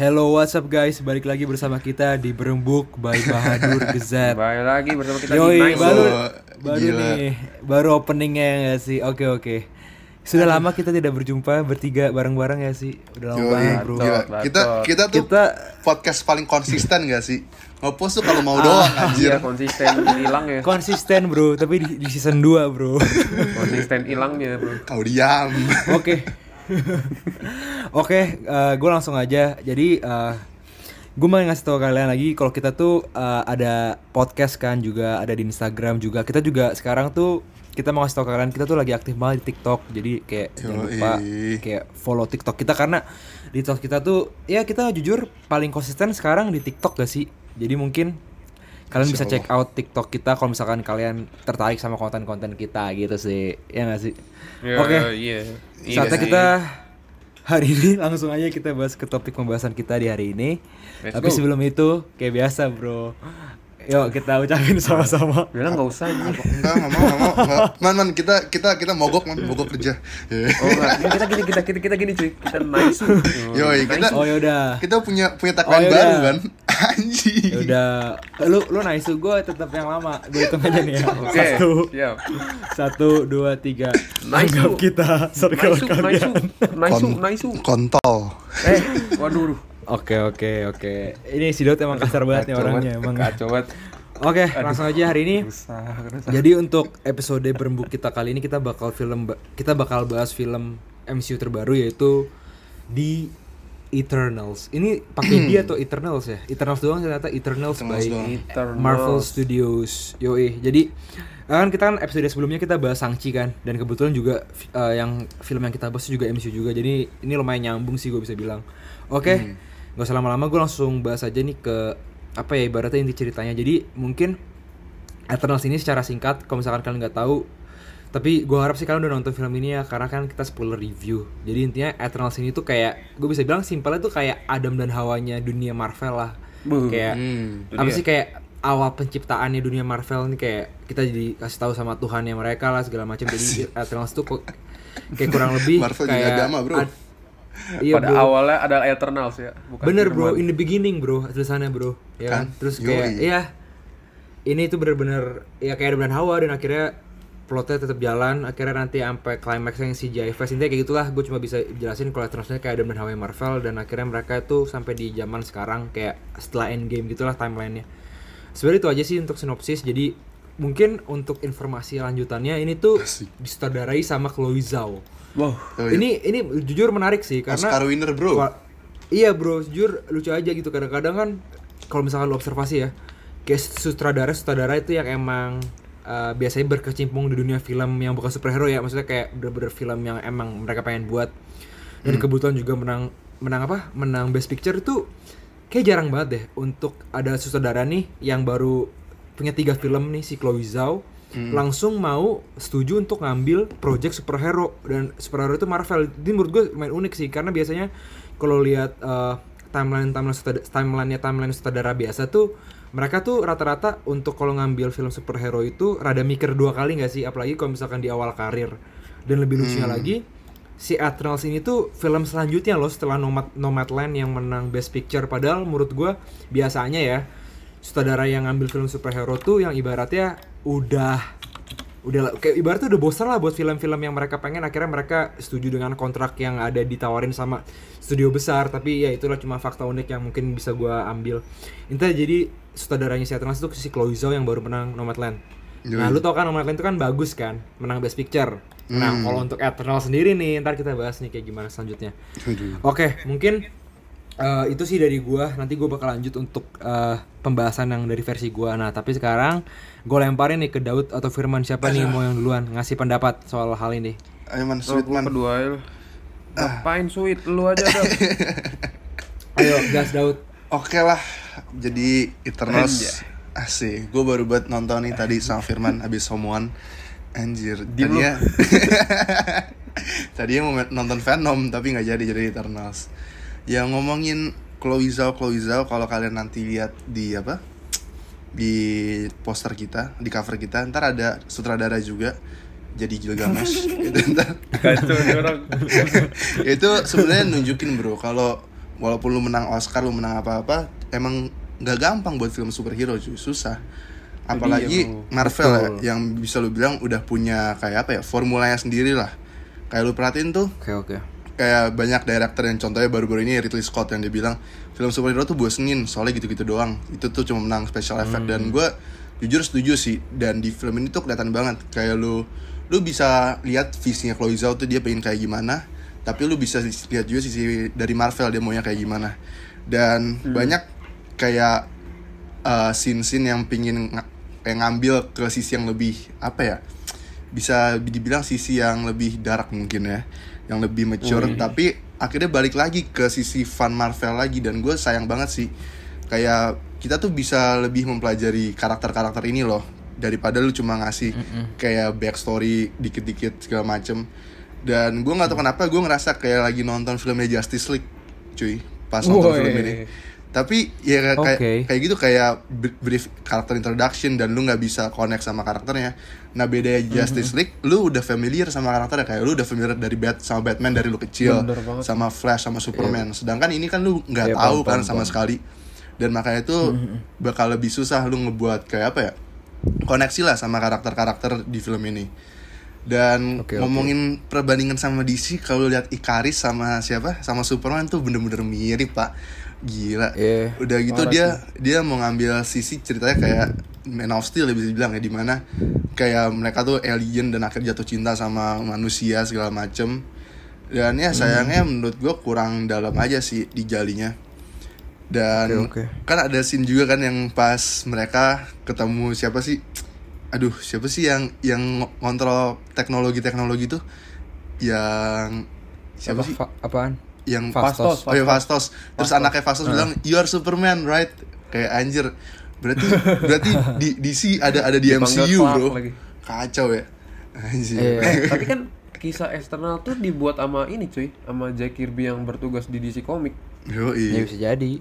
Hello, what's up guys? Balik lagi bersama kita di Berembuk by Bahadur Gezat. Balik lagi bersama kita di Yoi, Nice. baru baru gila. nih, baru openingnya ya nggak sih? Oke oke. Sudah lama kita tidak berjumpa bertiga bareng-bareng ya sih? Udah lama Yoi, banget bro. Gila. Kita kita tuh Kita podcast paling konsisten gak sih? Ngepost tuh kalau mau doang anjir. Iya konsisten hilang ya. konsisten bro, tapi di, di season 2 bro. Konsisten hilangnya bro. Kau diam. Oke. Oke, gue langsung aja. Jadi gue mau ngasih tahu kalian lagi kalau kita tuh eh, ada podcast kan juga ada di Instagram juga. Kita juga sekarang tuh kita mau ngasih tahu kalian kita tuh lagi aktif banget di TikTok. Jadi kayak jangan Yoi. lupa kayak follow TikTok kita karena di TikTok kita tuh ya kita jujur paling konsisten sekarang di TikTok gak sih? Jadi mungkin kalian bisa Insya check out TikTok kita kalau misalkan kalian tertarik sama konten-konten kita gitu sih. Ya gak sih? Ya, Oke. Iya. Iya Saatnya sih. kita hari ini langsung aja kita bahas ke topik pembahasan kita di hari ini. Let's Tapi go. sebelum itu kayak biasa bro, yuk kita ucapin sama-sama. Bilang nggak usah aja. Enggak, enggak mau, enggak mau. enggak. Man, man, kita kita kita mogok, man, mogok kerja. Oh enggak, Ini kita gini kita kita kita gini cuy. Kita nice. Yoi, kita Oh yaudah, kita punya punya tagline Oh, yaudah. baru kan. Anjing. yaudah. Lu lu nice gue tetap yang lama. Gue hitung aja nih ya. Oke. Satu, Siap. satu, dua, tiga. Nice. Anggap kita circle Nice, nice, kalian. nice, Kon- nice. Kontol. Eh, waduh. Oke oke oke. Ini si Dot emang kasar banget nih orangnya emang. Kacau banget. Oke, langsung aja hari ini. Jadi untuk episode berembuk kita kali ini kita bakal film kita bakal bahas film MCU terbaru yaitu The Eternals. Ini pakai dia atau Eternals ya? Eternals doang ternyata Eternals, Eternals by doang. Eternals. Marvel Studios. Yoi. Jadi kan kita kan episode sebelumnya kita bahas Shang-Chi kan dan kebetulan juga eh, yang film yang kita bahas juga MCU juga. Jadi ini lumayan nyambung sih gue bisa bilang. Oke. Gak usah lama-lama gue langsung bahas aja nih ke apa ya ibaratnya inti ceritanya. Jadi mungkin Eternals ini secara singkat kalau misalkan kalian nggak tahu tapi gue harap sih kalian udah nonton film ini ya karena kan kita spoiler review jadi intinya Eternals ini tuh kayak gue bisa bilang simpelnya tuh kayak Adam dan Hawanya dunia Marvel lah Buh. kayak Hmm. apa dia. sih kayak awal penciptaannya dunia Marvel ini kayak kita jadi kasih tahu sama Tuhannya mereka lah segala macam jadi Eternals tuh kok kayak kurang lebih Marvel juga kayak agama, bro. ad- iya Pada bro awalnya ada Eternals ya. Bukan Bener bro, in the beginning bro, tulisannya bro, ya kan? Kan? Terus Yoi. kayak, iya, ini tuh bener-bener ya kayak Adam dan Hawa dan akhirnya plotnya tetap jalan, akhirnya nanti sampai climax yang CGI Fest intinya kayak gitulah. Gue cuma bisa jelasin kalau terusnya kayak Adam dan Hawa yang Marvel dan akhirnya mereka tuh sampai di zaman sekarang kayak setelah Endgame gitulah timelinenya. Sebenarnya itu aja sih untuk sinopsis. Jadi mungkin untuk informasi lanjutannya ini tuh disutradarai sama Chloe Zhao. Wow. Oh, iya. Ini ini jujur menarik sih karena Oscar winner, bro. Iya bro, jujur lucu aja gitu kadang-kadang kan kalau misalkan lu observasi ya, kayak sutradara sutradara itu yang emang uh, biasanya berkecimpung di dunia film yang bukan superhero ya, maksudnya kayak bener-bener film yang emang mereka pengen buat dan kebetulan juga menang menang apa? Menang Best Picture itu kayak jarang banget deh untuk ada sutradara nih yang baru punya tiga film nih si Chloe Zhao langsung mau setuju untuk ngambil project superhero. Dan superhero itu Marvel. Ini menurut gue main unik sih karena biasanya kalau lihat eh, timeline timeline timeline timeline sutradara biasa tuh mereka tuh rata-rata untuk kalau ngambil film superhero itu rada mikir dua kali nggak sih? Apalagi kalau misalkan di awal karir. Dan lebih lucunya lagi si Eternals ini tuh film selanjutnya loh setelah Nomad Nomadland yang menang Best Picture. Padahal menurut gua biasanya ya sutradara yang ngambil film superhero tuh yang ibaratnya udah udah kayak ibaratnya udah bosan lah buat film-film yang mereka pengen. Akhirnya mereka setuju dengan kontrak yang ada ditawarin sama studio besar. Tapi ya itulah cuma fakta unik yang mungkin bisa gua ambil. Intinya jadi sutradaranya si Eternals itu si Chloe Zhao yang baru menang Nomadland. Nah lu tau kan Nomadland itu kan bagus kan? Menang Best Picture. Nah Hmm. kalau untuk Eternals sendiri nih ntar kita bahas nih kayak gimana selanjutnya. Oke, mungkin eh, itu sih dari gua. Nanti gua bakal lanjut untuk eh, pembahasan yang dari versi gua. Nah, tapi sekarang gua lemparin nih ke Daud atau Firman siapa nih mau yang duluan ngasih pendapat soal hal ini. Ayo man, sweet man. kedua ya. Ngapain sweet lu aja dah. Ayo, gas Daud. Oke lah, jadi Eternals asik. Gue baru buat nonton nih tadi sama Firman habis homoan. Anjir, lu. tadinya tadinya mau nonton Venom tapi nggak jadi jadi Eternals. Ya ngomongin Chloe Zhao, Chloe Zhao kalau kalian nanti lihat di apa? Di poster kita, di cover kita, ntar ada sutradara juga jadi Gilgamesh. Itu ntar. Itu sebenarnya nunjukin bro kalau walaupun lu menang Oscar lu menang apa-apa emang nggak gampang buat film superhero cuy. Susah. Apalagi bro. Marvel ya, yang bisa lu bilang udah punya kayak apa ya formulanya sendiri lah. Kayak lu perhatiin tuh Oke oke. Kayak banyak director yang contohnya baru-baru ini Ridley Scott yang dia bilang film superhero tuh bosenin soalnya gitu-gitu doang. Itu tuh cuma menang special effect. Dan gue jujur setuju sih dan di film ini tuh kelihatan banget. Kayak lu lu bisa lihat visinya Chloe Zhao tuh dia pengen kayak gimana tapi lu bisa lihat juga sisi dari Marvel dia maunya kayak gimana. Dan banyak kayak uh, scene-scene yang pingin kayak ngambil ke sisi yang lebih apa ya bisa dibilang sisi yang lebih dark mungkin ya yang lebih mature tapi akhirnya balik lagi ke sisi fun Marvel lagi dan gue sayang banget sih. Kayak kita tuh bisa lebih mempelajari karakter-karakter ini loh daripada lu cuma ngasih kayak backstory dikit-dikit segala macem. Dan gue nggak tahu kenapa gue ngerasa kayak lagi nonton filmnya Justice League cuy pas nonton Woi. film ini tapi ya kayak Oke. kayak gitu kayak br- brief karakter introduction dan lu nggak bisa connect sama karakternya. Nah beda Justice League lu udah familiar sama karakternya kayak lu udah familiar dari Bat sama Batman dari lu kecil sama Flash sama Superman. Sedangkan ini kan lu nggak Iya, tahu kan sama sekali. Dan makanya itu bakal lebih susah lu ngebuat kayak apa ya koneksi lah sama karakter-karakter di film ini. Dan oke. ngomongin perbandingan sama DC kalau lihat Ikaris sama siapa? Sama Superman tuh bener-bener mirip pak gila. Iya. udah gitu dia dia mau ngambil sisi ceritanya kayak Man of Steel ya bisa dibilang ya di mana kayak mereka tuh alien dan akhirnya jatuh cinta sama manusia segala macem. Dan ya sayangnya menurut gue kurang dalam aja sih di jalinya dan Oke, oke. kan ada scene juga kan yang pas mereka ketemu siapa sih? Aduh siapa sih yang yang ng- ngontrol teknologi teknologi tuh? Yang siapa Apa, sih? apaan? Yang Fastos. Oh iya Fastos. Terus Fastos. anaknya Fastos bilang you are Superman, right? Kayak anjir. Berarti berarti di DC ada ada di MCU, Bro. lagi. Kacau ya. Anjir. Iya. Tapi kan kisah eksternal tuh dibuat sama ini cuy, sama Jack Kirby yang bertugas di DC Comic. Yo, Ya iya. bisa jadi.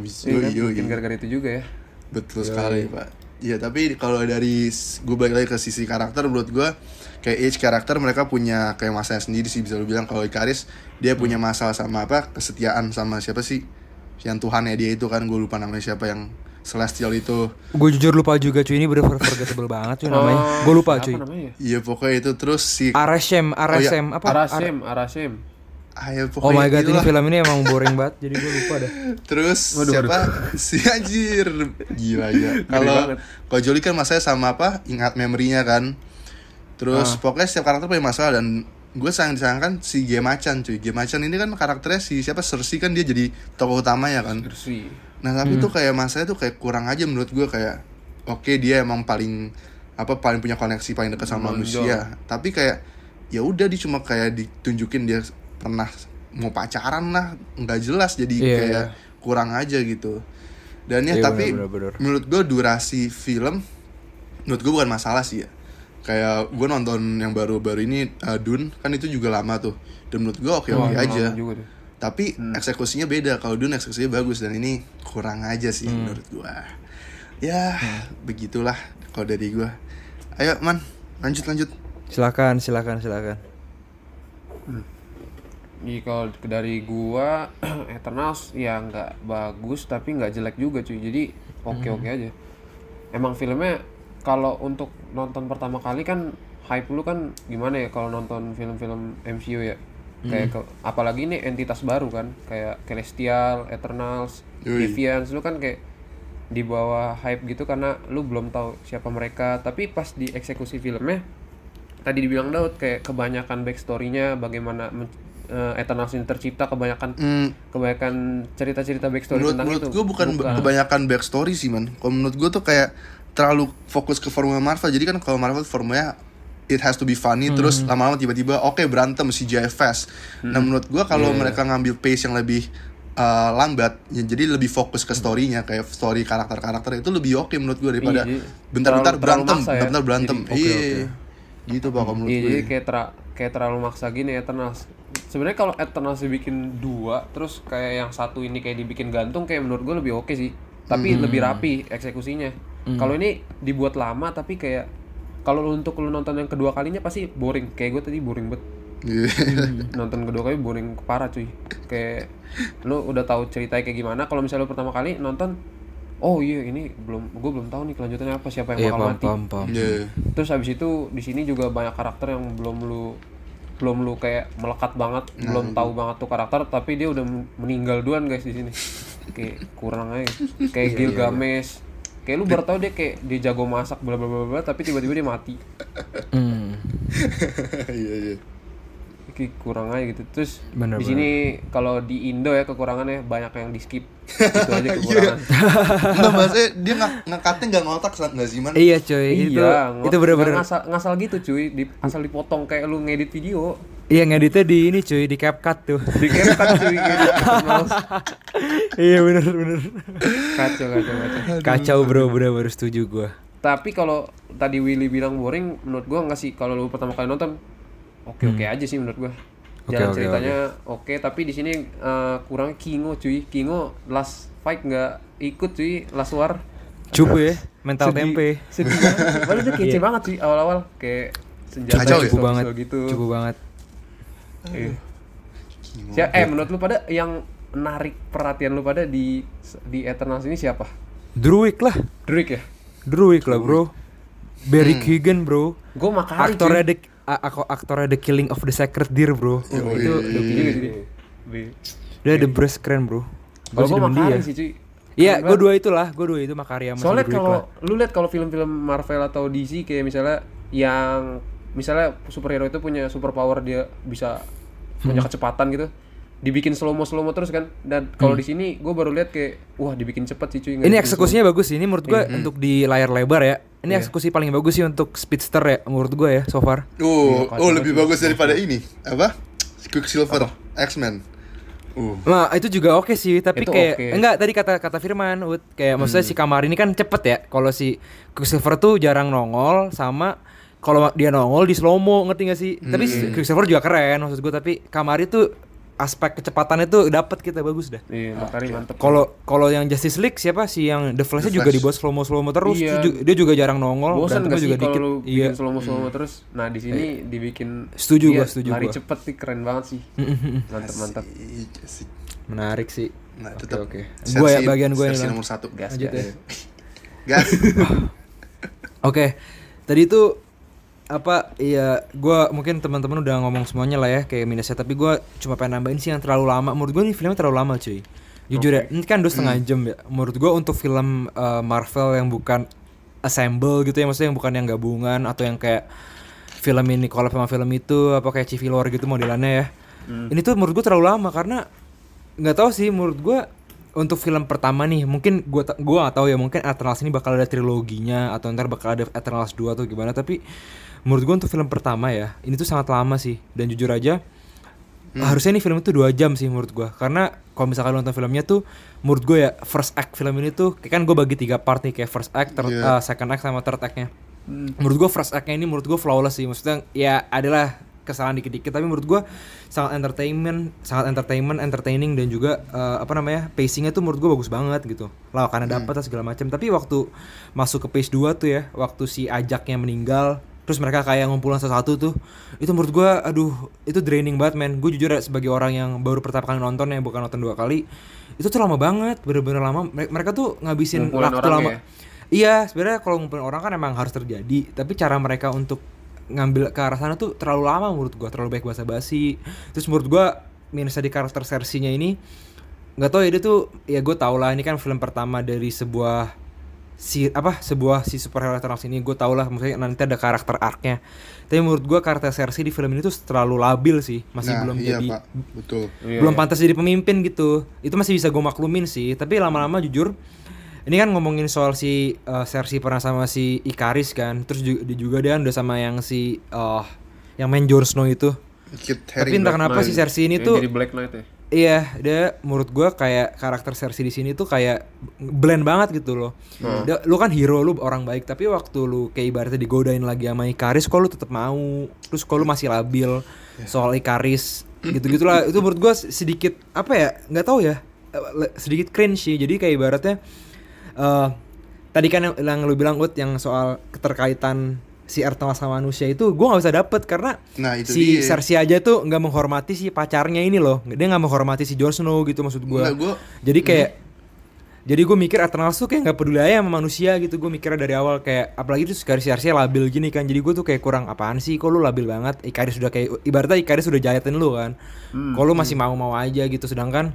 Iya kan? Yo, Mungkin gara-gara itu juga ya. Betul sekali, Pak. Iya, tapi kalau dari gue balik lagi ke sisi karakter menurut gue kayak each karakter mereka punya kayak masalah sendiri sih bisa lu bilang kalau Ikaris dia punya masalah sama apa kesetiaan sama siapa sih yang Tuhannya dia itu kan gue lupa namanya siapa yang celestial itu Gue jujur lupa juga cuy ini bener forgettable banget cuy namanya. Oh, Gue lupa cuy. namanya? iya pokoknya itu terus si Areshem, Areshem apa? Ar- Arasem, Arasem. ah, ya, Oh my pokoknya god, ini film ini emang boring banget. Jadi gue lupa dah. Terus siapa si anjir gila ya. Kalau Jolie kan masalahnya sama apa? Ingat memorinya kan. Terus pokoknya setiap karakter punya masalah dan gue sayang disayangkan si Gemacan cuy. Gemacan ini kan karakternya si siapa Cersei kan dia jadi tokoh utamanya kan. Bersih. Nah tapi tuh kayak masalahnya tuh kayak kurang aja menurut gue kayak oke dia emang paling apa paling punya koneksi paling dekat sama Menonjol. manusia. Tapi kayak ya udah dia cuma kayak ditunjukin dia pernah mau pacaran lah nggak jelas jadi Iya, kayak iya. kurang aja gitu. Dan ya Iya, tapi bener, bener, bener. menurut gue durasi film menurut gue bukan masalah sih ya. Kayak gue nonton yang baru-baru ini uh, Dune kan itu juga lama tuh. Dan menurut gue oke-oke Wah, aja lama juga tuh. tapi eksekusinya beda kalau Dune eksekusinya bagus dan ini kurang aja sih menurut gua ya begitulah kalau dari gua ayo man lanjut lanjut Silakan, silakan, silakan. Iya kalau dari gua Eternals ya nggak bagus tapi nggak jelek juga cuy. Jadi oke oke aja. Emang filmnya kalau untuk nonton pertama kali kan hype lu kan gimana ya kalau nonton film-film MCU ya. Kayak ke- apalagi ini entitas baru kan kayak Celestial, Eternals, Yoi. Deviants lu kan kayak di bawah hype gitu karena lu belum tahu siapa mereka tapi pas di eksekusi filmnya tadi dibilang Daud kayak kebanyakan backstory-nya bagaimana eh, Eternals ini tercipta kebanyakan Hmm, kebanyakan cerita-cerita backstory menurut tentang menurut itu. gua bukan, kebanyakan backstory sih man. Kalau menurut gua tuh kayak terlalu fokus ke formula Marvel. Jadi kan kalau Marvel formulanya it has to be funny terus lama-lama tiba-tiba oke berantem si fast. Nah menurut gua kalau mereka ngambil pace yang lebih uh, lambat ya jadi lebih fokus ke storynya kayak story karakter-karakter itu lebih oke menurut gua daripada Iya, bentar-bentar berantem maksa ya. bentar-bentar berantem. Jadi, iya gitu pak menurut Iya, gue jadi kayak kayak terlalu maksa gini Eternals. Sebenarnya kalau Eternals dibikin dua, terus kayak yang satu ini kayak dibikin gantung, kayak menurut gue lebih oke sih. Tapi Hmm. lebih rapi eksekusinya. Kalau ini dibuat lama, tapi kayak kalau lu untuk lu nonton yang kedua kalinya pasti boring. Kayak gue tadi boring banget. Nonton kedua kali boring parah cuy kayak lu udah tahu ceritanya kayak gimana kalau misalnya lu pertama kali nonton oh iya ini belum gue belum tahu nih kelanjutannya apa siapa yang Iya bakal paham mati paham. Iya. terus habis itu di sini juga banyak karakter yang belum lu belum lu kayak melekat banget belum tahu banget tuh karakter tapi dia udah men- meninggal duluan guys di sini. Kayak kurang aja. Kayak Gilgamesh. kayak lu baru tahu dia kayak dia jago masak bla bla bla bla tapi tiba-tiba dia mati. Hmm. Iya iya. Kayak kurang aja gitu. Terus Bener, di sini kalau di Indo ya kekurangannya banyak yang di skip. Itu aja kekurangan. Enggak maksudnya dia nggak ngekatnya nggak ngotak nggak sih man? Iya cuy, itu iya itu bener-bener ngasal, ngasal gitu cuy. Di, asal dipotong kayak lu ngedit video. Iya ngeditnya di ini cuy. Di CapCut tuh. di kan cuy. Iya bener bener. kacau kacau kacau. Kacau bro, bener baru setuju gua. tapi kalau tadi Willy bilang boring menurut gua nggak sih. Kalau lu pertama kali nonton oke oke aja sih menurut gua. Oke, jalan oke, ceritanya oke. tapi di sini eh, kurang Kingo cuy. Kingo last fight nggak ikut cuy. Last war. Cupu ya, mental Sedih- tempe. sedih. Banget padahal dia kece banget sih awal-awal. Kayak senjata Kacau ya? Cupu pistol banget, gitu cupu banget. Iya. Siapa, eh menurut lu pada yang menarik perhatian lu pada di di Eternals ini siapa? Druid lah, Drake ya? Druid lah bro. Barry Keegan bro. Gue Makari Aktornya the a- ako- aktornya the Killing of the Sacred Deer bro. Oh, itu udah the breast keren bro. Gue Makari dia. sih cuy. Iya, gue dua itulah, gue dua itu Makaria sama Soalnya kalau lu lihat kalau film-film Marvel atau DC kayak misalnya yang misalnya superhero itu punya superpower dia bisa punya kecepatan gitu dibikin slow mo slow mo terus kan dan kalau di sini gue baru lihat kayak wah dibikin cepet sih cuy Ini eksekusinya bagus sih. Ini menurut gua untuk di layar lebar ya. Ini eksekusi paling bagus sih untuk speedster ya menurut gua ya so far. Oh, Iya, oh lebih bagus daripada ini. Apa? Quicksilver, X-Men. Uh. Nah itu juga oke sih, tapi Itu kayak oke. enggak tadi kata kata Firman, Ut, kayak maksudnya si Kamar ini kan cepet ya. Kalau si Quicksilver tuh jarang nongol sama kalau dia nongol di slow mo ngerti gak sih? Tapi si Quicksilver juga keren maksud gue, tapi Kamari tuh aspek kecepatannya tuh dapat kita bagus dah. Iya, Makari mantep. Kalau kalau yang Justice League siapa sih yang The Flash-nya The juga dibuat slow mo slow mo terus, Iya. Dia juga- dia juga jarang nongol, Bosan sih juga dikit. Iya. bikin slow mo slow mo terus? Nah di sini dibikin Setuju gua, setuju lari gua. cepet sih keren banget sih. mantep mantep. Asik, asik. Menarik sih. Nah, Oke, tetap oke. Gue ya bagian gue ini. nomor satu. Gas Lanjut gas. ya. Gas. Oke, tadi itu apa? Iya, gua mungkin teman-teman udah ngomong semuanya lah ya kayak minusnya. Tapi gua cuma pengen nambahin sih yang terlalu lama. Menurut gua nih filmnya terlalu lama cuy. Jujur ya, ini kan dua setengah jam ya. Menurut gua untuk film eh, Marvel yang bukan assemble gitu ya, maksudnya yang bukan yang gabungan atau yang kayak film ini collab sama film itu apa kayak Civil War gitu modelannya ya. Ini tuh menurut gua terlalu lama karena nggak tahu sih menurut gua untuk film pertama nih mungkin gua gua nggak tahu ya mungkin Eternals ini bakal ada triloginya atau ntar bakal ada Eternals 2 atau gimana tapi menurut gua untuk film pertama ya ini tuh sangat lama sih. Dan jujur aja harusnya nih film itu dua jam sih menurut gua. Karena kalau misalkan lu nonton filmnya tuh menurut gua ya first act film ini tuh kayak kan gua bagi tiga part nih kayak first act, third- Iya. eh, second act sama third actnya. Menurut gua first act-nya ini menurut gua flawless sih. Maksudnya ya adalah kesalahan dikit-dikit tapi menurut gua sangat entertainment sangat entertainment entertaining dan juga eh, apa namanya pacingnya tuh menurut gua bagus banget gitu. Lah karena dapat lah segala macam tapi waktu masuk ke page 2 tuh ya waktu si ajaknya meninggal terus mereka kayak ngumpulin satu-satu tuh. Itu menurut gua aduh itu draining banget men. Gue jujur ya, sebagai orang yang baru pertama kali nonton ya bukan nonton dua kali itu tuh lama banget bener-bener lama. Mere- mereka tuh ngabisin Ngumpulin waktu lama. ya? Iya, sebenarnya kalau ngumpulin orang kan emang harus terjadi, tapi cara mereka untuk ngambil ke arah sana tuh terlalu lama menurut gua, terlalu baik basa-basi. Terus menurut gua minusnya di karakter Cersei-nya ini nggak tahu ya dia tuh ya gue tau lah ini kan film pertama dari sebuah si apa sebuah si superhero Eternals ini gue tau lah maksudnya nanti ada karakter arc-nya tapi menurut gua karakter Cersei di film ini tuh terlalu labil sih masih Nah, belum iya, jadi Pak. Betul. Iya, belum iya. pantas jadi pemimpin gitu itu masih bisa gue maklumin sih tapi lama-lama jujur ini kan ngomongin soal si uh, Cersei pernah sama si Ikaris kan terus juga, dia juga dia udah sama yang si uh, yang main Jon Snow itu Kit tapi entah kenapa si Cersei ini yang tuh jadi Black Knight ya. Iya dia menurut gua kayak karakter Cersei di sini tuh kayak blend banget gitu loh. Dia- lu kan hero lu orang baik tapi waktu lu kayak ibaratnya digodain lagi sama Ikaris kok lu tetap mau? Terus kok lu masih labil? Soal Ikaris gitu gitulah itu menurut gua sedikit apa ya nggak tahu ya sedikit cringe sih. Jadi kayak ibaratnya eh tadi kan yang, yang lu bilang Ut yang soal keterkaitan si Eternal sama manusia itu gue nggak bisa dapet karena Nah, itu si dia. Cersei aja tuh nggak menghormati si pacarnya ini loh. Dia nggak menghormati si Jon Snow gitu maksud gue Enggak, gua- jadi kayak jadi gue mikir Eternals tuh kayak nggak peduli aja sama manusia gitu. Gue mikirnya dari awal kayak apalagi tuh si Cersei labil gini kan. Jadi gue tuh kayak kurang apaan sih? Kok lu labil banget? Ikaris sudah kayak ibaratnya Ikaris sudah jahatin lu kan. Hmm, kok lu masih mau-mau aja gitu. Sedangkan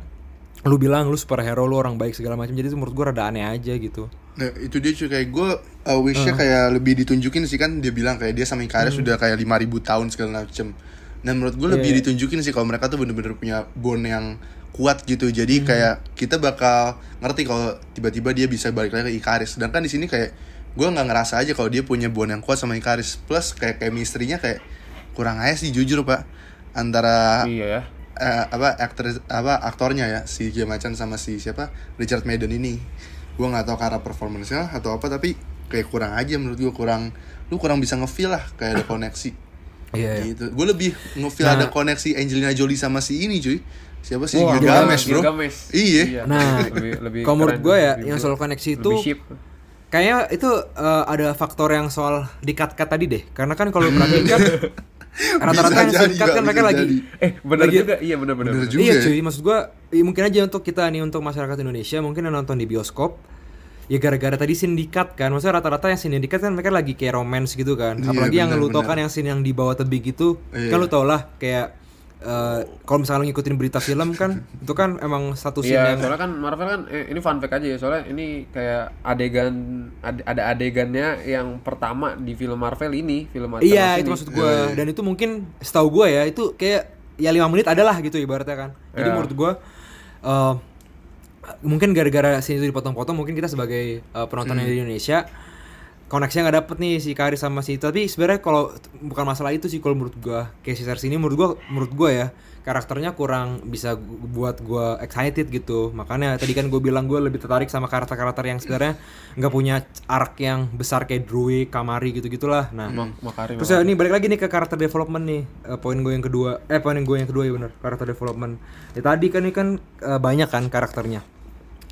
lu bilang lu superhero lu orang baik segala macam jadi itu menurut gue rada aneh aja gitu Nah, itu dia cuy kayak gue uh, wishnya kayak lebih ditunjukin sih kan dia bilang kayak dia sama Ikaris sudah kayak 5000 tahun segala macem. Nah menurut gue lebih Iya. ditunjukin sih kalau mereka tuh bener-bener punya bond yang kuat gitu. Jadi kayak kita bakal ngerti kalau tiba-tiba dia bisa balik lagi ke Ikaris. Sedangkan di sini kayak gue nggak ngerasa aja kalau dia punya bond yang kuat sama Ikaris. Plus kayak chemistry-nya kayak kurang aja sih jujur pak antara Iya eh, apa aktris apa aktornya ya si Gia Macan sama si siapa? Richard Madden ini. Gue nggak tahu karena performance-nya atau apa tapi kayak kurang aja menurut gue kurang lu kurang bisa ngefeel lah kayak ada koneksi. Iya gitu. Gue lebih ngefeel Nah. ada koneksi Angelina Jolie sama si ini cuy. Siapa sih? Wah, Gilgamesh bro. Gilgamesh. iya. Nah, lebih lebih kalau menurut gue ya lebih yang soal koneksi itu. Kayaknya itu eh, ada faktor yang soal di cut cut tadi deh. Karena kan kalau perhatiin kan rata-rata yang jadi, kan mereka lagi. Eh, benar Lagi- juga. Iya, benar benar. Iya ya. cuy, maksud gua ya mungkin aja untuk kita nih untuk masyarakat Indonesia mungkin yang nonton di bioskop ya gara-gara tadi sindikat kan maksudnya rata-rata yang sindikat kan mereka lagi kayak romance gitu kan Iya, apalagi yang lu tau kan yang scene yang di bawah tebing gitu Iya. kan lu tau lah kayak eh, kalau misalnya ngikutin berita film kan itu kan emang satu scene Iya, yang soalnya kan Marvel kan eh, ini fun fact aja ya. Soalnya ini kayak adegan ade- ada adegannya yang pertama di film Marvel ini, film Marvel Iya itu maksud gue Iya, iya. dan itu mungkin setahu gue ya itu kayak ya lima menit adalah gitu ibaratnya kan. Jadi Iya. menurut gue eh, mungkin gara-gara scene itu dipotong-potong mungkin kita sebagai eh, penonton yang di Indonesia koneksinya nggak dapet nih si Kari sama si itu tapi sebenarnya kalau bukan masalah itu sih kalau menurut gue kayak si Cersei ini menurut gue menurut gue ya karakternya kurang bisa buat gue excited gitu makanya tadi kan gue bilang gue lebih tertarik sama karakter-karakter yang sebenarnya nggak punya arc yang besar kayak Druid, Kamari gitu gitulah nah Mak- Makarim. Terus ya, ini balik lagi nih ke karakter development nih. Eh, poin gue yang kedua, eh poin gue yang kedua ya bener, karakter development. Ya tadi kan ini kan eh, banyak kan karakternya.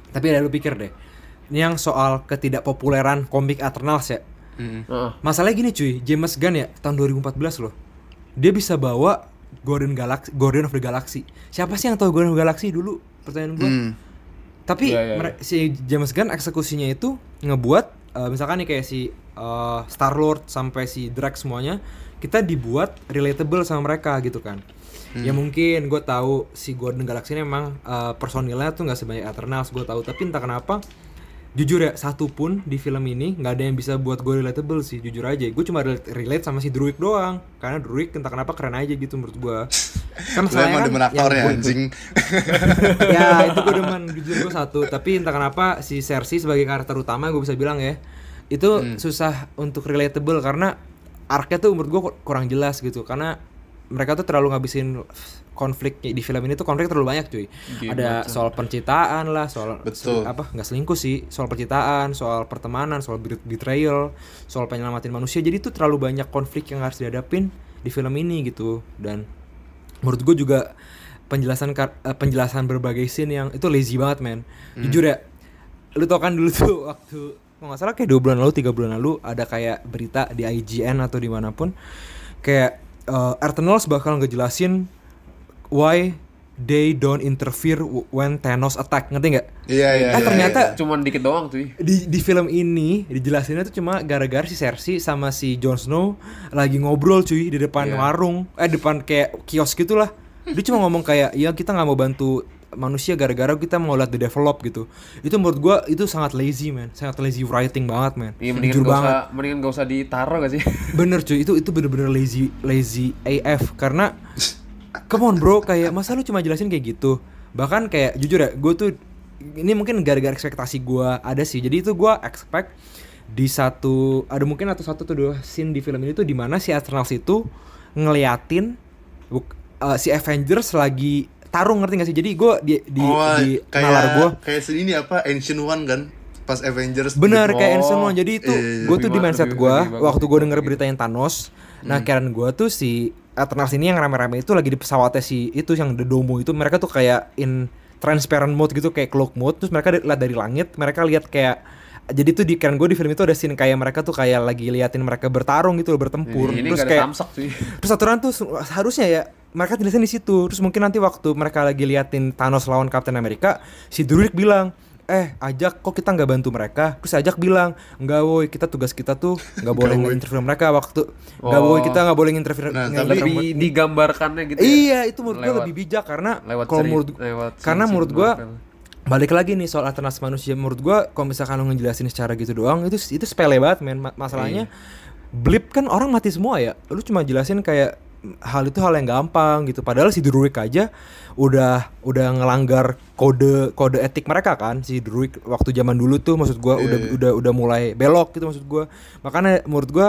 Tapi ada lu pikir deh. Ini yang soal ketidakpopuleran komik Eternals ya. Mm. Heeh. Masalahnya gini cuy, James Gunn ya tahun 2014 loh. Dia bisa bawa Guardian Galaxy, Guardian of the Galaxy. Siapa sih yang tahu Guardian of the Galaxy dulu? Pertanyaan gue. Hmm. Tapi Iya, iya, mere- si James Gunn eksekusinya itu ngebuat eh, misalkan nih kayak si Star Lord sampai si Drax semuanya kita dibuat relatable sama mereka gitu kan. Ya mungkin gue tahu si Golden Galaxy ini memang eh, personilnya tuh nggak sebanyak Eternals gue tahu tapi entah kenapa jujur ya satu pun di film ini nggak ada yang bisa buat gue relatable sih jujur aja. Gue cuma relate, relate sama si Druid doang. Karena Druid entah kenapa keren aja gitu menurut gue kan masalahnya emang kan demen aktor yang ya gua- anjing. Ya itu gue demen jujur gue satu. Tapi entah kenapa si Cersei sebagai karakter utama gue bisa bilang ya itu susah untuk relatable karena arc-nya tuh menurut gue kurang jelas gitu. Karena mereka tuh terlalu ngabisin konflik di film ini tuh konflik terlalu banyak cuy. Ada soal pencitraan lah soal Betul. apa nggak selingkuh sih soal pencitraan soal pertemanan soal bet- betrayal soal penyelamatin manusia. Jadi tuh terlalu banyak konflik yang harus dihadapin di film ini gitu. Dan menurut gue juga penjelasan eh, penjelasan berbagai scene yang itu lazy banget men. Jujur ya lu tau kan dulu tuh waktu kalau nggak salah kayak dua bulan lalu tiga bulan lalu ada kayak berita di IGN atau di mana pun kayak eh, Eternals bakal ngejelasin why they don't interfere when Thanos attack ngerti nggak iya iya Eh, iya, ternyata iya. Cuman dikit doang tuh. di di film ini dijelasinnya tuh cuma gara-gara si Cersei sama si Jon Snow lagi ngobrol cuy di depan Iya. warung eh depan kayak kios gitulah dia cuma ngomong kayak ya kita nggak mau bantu manusia gara-gara kita mau lihat the develop gitu. Itu menurut gua itu sangat lazy man. Sangat lazy writing banget man. Iya, mendingan jujur gak banget. usah mendingan gak usah ditaruh gak sih? bener cuy. Itu itu bener-bener lazy lazy AF karena come on bro. Kayak masa lu cuma jelasin kayak gitu? Bahkan kayak jujur ya gue tuh ini mungkin gara-gara ekspektasi gue ada sih. Jadi itu gue expect di satu ada mungkin atau satu atau dua scene di film ini tuh di mana si Eternals itu ngeliatin buk- eh, si Avengers lagi tarung ngerti gak sih? Jadi gue di di, oh, di kayak nalar gue kayak sini ini apa Ancient One kan? Pas Avengers Bener Oh, kayak Ancient One. Jadi itu iya, gue tuh di mindset gue waktu gue denger berita yang Thanos. Nah Hmm. kirain gue tuh si Eternals ini yang rame-rame itu lagi di pesawatnya si itu yang The Domo itu mereka tuh kayak in transparent mode gitu kayak cloak mode. Terus mereka lihat dari langit mereka lihat kayak jadi tuh di keren gue di film itu ada scene kayak mereka tuh kayak lagi liatin mereka bertarung gitu loh bertempur. Ini terus gak ada kayak samsak cuy terus aturan tuh harusnya ya mereka tulisin di situ. Terus mungkin nanti waktu mereka lagi liatin Thanos lawan Captain America si Druid bilang eh ajak kok kita nggak bantu mereka? Terus ajak bilang nggak woi kita tugas kita tuh nggak boleh nginterview mereka waktu. Nggak Oh. woi kita nggak boleh nginterview Nah, nginterview- lebih digambarkannya gitu ya. iya itu menurut gue lebih bijak karena lewat kalau menurut lewat karena menurut gua Marvel. balik lagi nih soal alternatif manusia. Menurut gua kalau misalkan lo ngejelasin secara gitu doang itu itu sepele banget men. Ma- masalahnya blip kan orang mati semua ya. Lu cuma jelasin kayak hal itu hal yang gampang gitu. Padahal si Druid aja udah udah ngelanggar kode kode etik mereka kan. Si Druid waktu zaman dulu tuh maksud gua udah udah udah mulai belok gitu maksud gua. Makanya menurut gua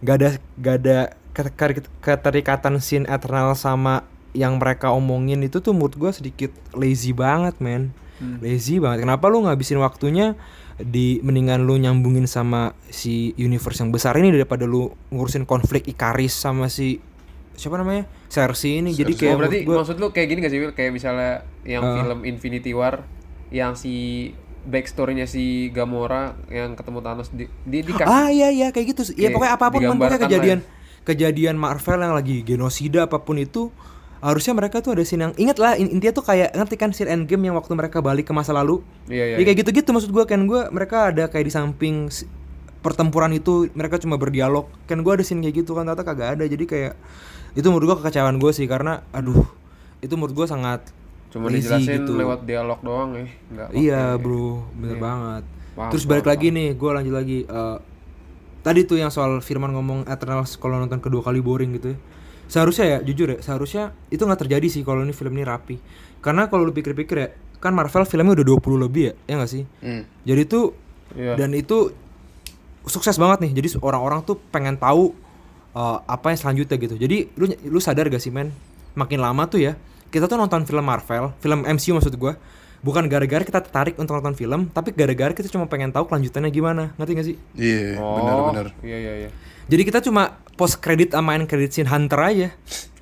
gak ada gak ada keter- keterikatan scene Eternal sama yang mereka omongin itu tuh menurut gua sedikit lazy banget men. Lazy banget. Kenapa lu ngabisin waktunya di mendingan lu nyambungin sama si universe yang besar ini daripada lu ngurusin konflik Ikaris sama si siapa namanya Cersei ini jadi Cersei. kayak oh, berarti gua maksud lu kayak gini gak sih Will? Kayak misalnya yang Uh. film Infinity War yang si backstory-nya si Gamora yang ketemu Thanos di di, di ah iya iya kayak gitu ya pokoknya apa pun pokoknya digambarkan lah kejadian kejadian Marvel yang lagi genosida apa pun itu harusnya mereka tuh ada scene yang ingat lah in- intinya tuh kayak ngerti kan scene endgame yang waktu mereka balik ke masa lalu Iya, iya. Ya, kayak gitu-gitu maksud gua kan gua mereka ada kayak di samping pertempuran itu mereka cuma berdialog kan gua ada scene kayak gitu kan ternyata kagak ada jadi kayak itu menurut gua kekecewaan gue sih karena aduh itu menurut gua sangat cuma lazy dijelasin gitu. lewat dialog doang ya nggak Iya pakai- bro, bener Iya. banget. Paham, Terus balik paham, lagi nih, gue lanjut lagi. Eh, tadi tuh yang soal Firman ngomong Eternals kalau nonton kedua kali boring gitu ya. Seharusnya ya, jujur ya, seharusnya itu nggak terjadi sih kalau ini film ini rapi. Karena kalau lu pikir-pikir ya, kan Marvel filmnya udah 20 lebih ya, ya nggak sih? Hmm. Jadi tuh Iya. dan itu sukses banget nih. Jadi orang-orang tuh pengen tahu uh, apa yang selanjutnya gitu. Jadi lu lu sadar gak sih men? Makin lama tuh ya, kita tuh nonton film Marvel, film MCU maksud gua, bukan gara-gara kita tertarik untuk nonton film, tapi gara-gara kita cuma pengen tahu kelanjutannya gimana. Ngerti gak sih? Iya, oh benar-benar. iya iya iya Jadi kita cuma post credit sama end credit scene Hunter aja.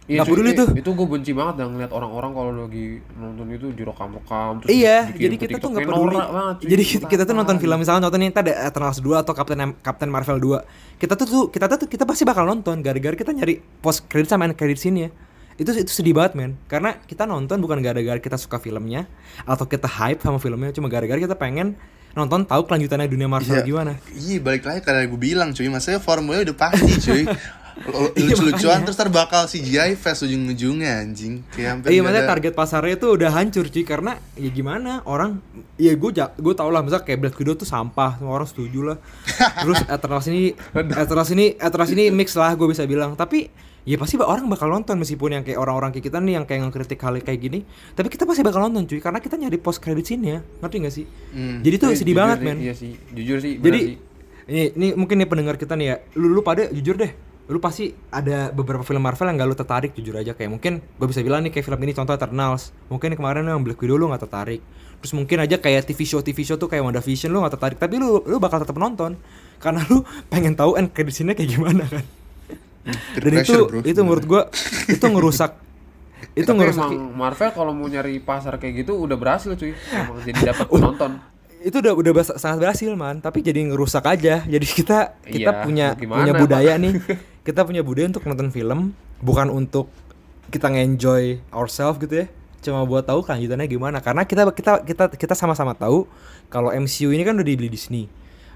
Iya, Gak peduli tuh. Itu gue benci banget dan ngeliat orang-orang kalau lagi nonton itu direkam-rekam terus Iya, jadi kita tuh nggak Kayak peduli. banget, cuy. Jadi kita, kita tuh nonton film misalnya nonton nih ada Eternals 2 atau Captain Captain Marvel 2. Kita tuh tuh kita tuh kita pasti bakal nonton gara-gara kita nyari post credit sama end credit scene ya. Itu itu sedih banget men karena kita nonton bukan gara-gara kita suka filmnya atau kita hype sama filmnya cuma gara-gara kita pengen nonton tahu kelanjutannya dunia Marvel Iya. gimana. Iya, balik lagi karena gue bilang cuy, maksudnya formulanya udah pasti cuy. Iya, Lucu-lucuan terus ntar bakal CGI fast ujung-ujungnya anjing. Kayak Iya makanya ada- target pasarnya tuh udah hancur cuy karena ya gimana orang ya gue gue tau lah misalnya kayak Black Widow tuh sampah semua orang setuju lah terus Eternals ini Eternals ini Eternals ini mix lah gue bisa bilang tapi ya pasti orang bakal nonton meskipun yang kayak orang-orang kayak kita nih yang kayak ngekritik hal kayak gini tapi kita pasti bakal nonton cuy karena kita nyari post credit scene ya ngerti gak sih Hmm. jadi tuh Iya, sedih banget sih, men Iya sih, jujur sih. jadi sih. ini, ini mungkin nih pendengar kita nih ya lu, lu pada jujur deh lu pasti ada beberapa film Marvel yang gak lu tertarik jujur aja. Kayak mungkin gue bisa bilang nih kayak film ini contoh Eternals. Mungkin kemarin yang Black Widow lu gak tertarik. Terus mungkin aja kayak TV show TV show tuh kayak WandaVision lu gak tertarik. Tapi lu lu bakal tetap nonton. Karena lu pengen tahu end scene-nya kayak gimana kan? Dan itu bro, itu menurut gua itu ngerusak itu Tapi ngerusak emang Marvel kalau mau nyari pasar kayak gitu udah berhasil cuy. Emang jadi dapat penonton. Itu udah udah sangat berhasil man. Tapi jadi ngerusak aja. Jadi kita kita Iya, punya gimana, punya budaya nih. Kita punya budaya untuk nonton film bukan untuk kita nge-enjoy ourselves gitu ya. Cuma buat tahu kelanjutannya gimana. Karena kita kita kita kita sama-sama tahu kalau MCU ini kan udah dibeli Disney.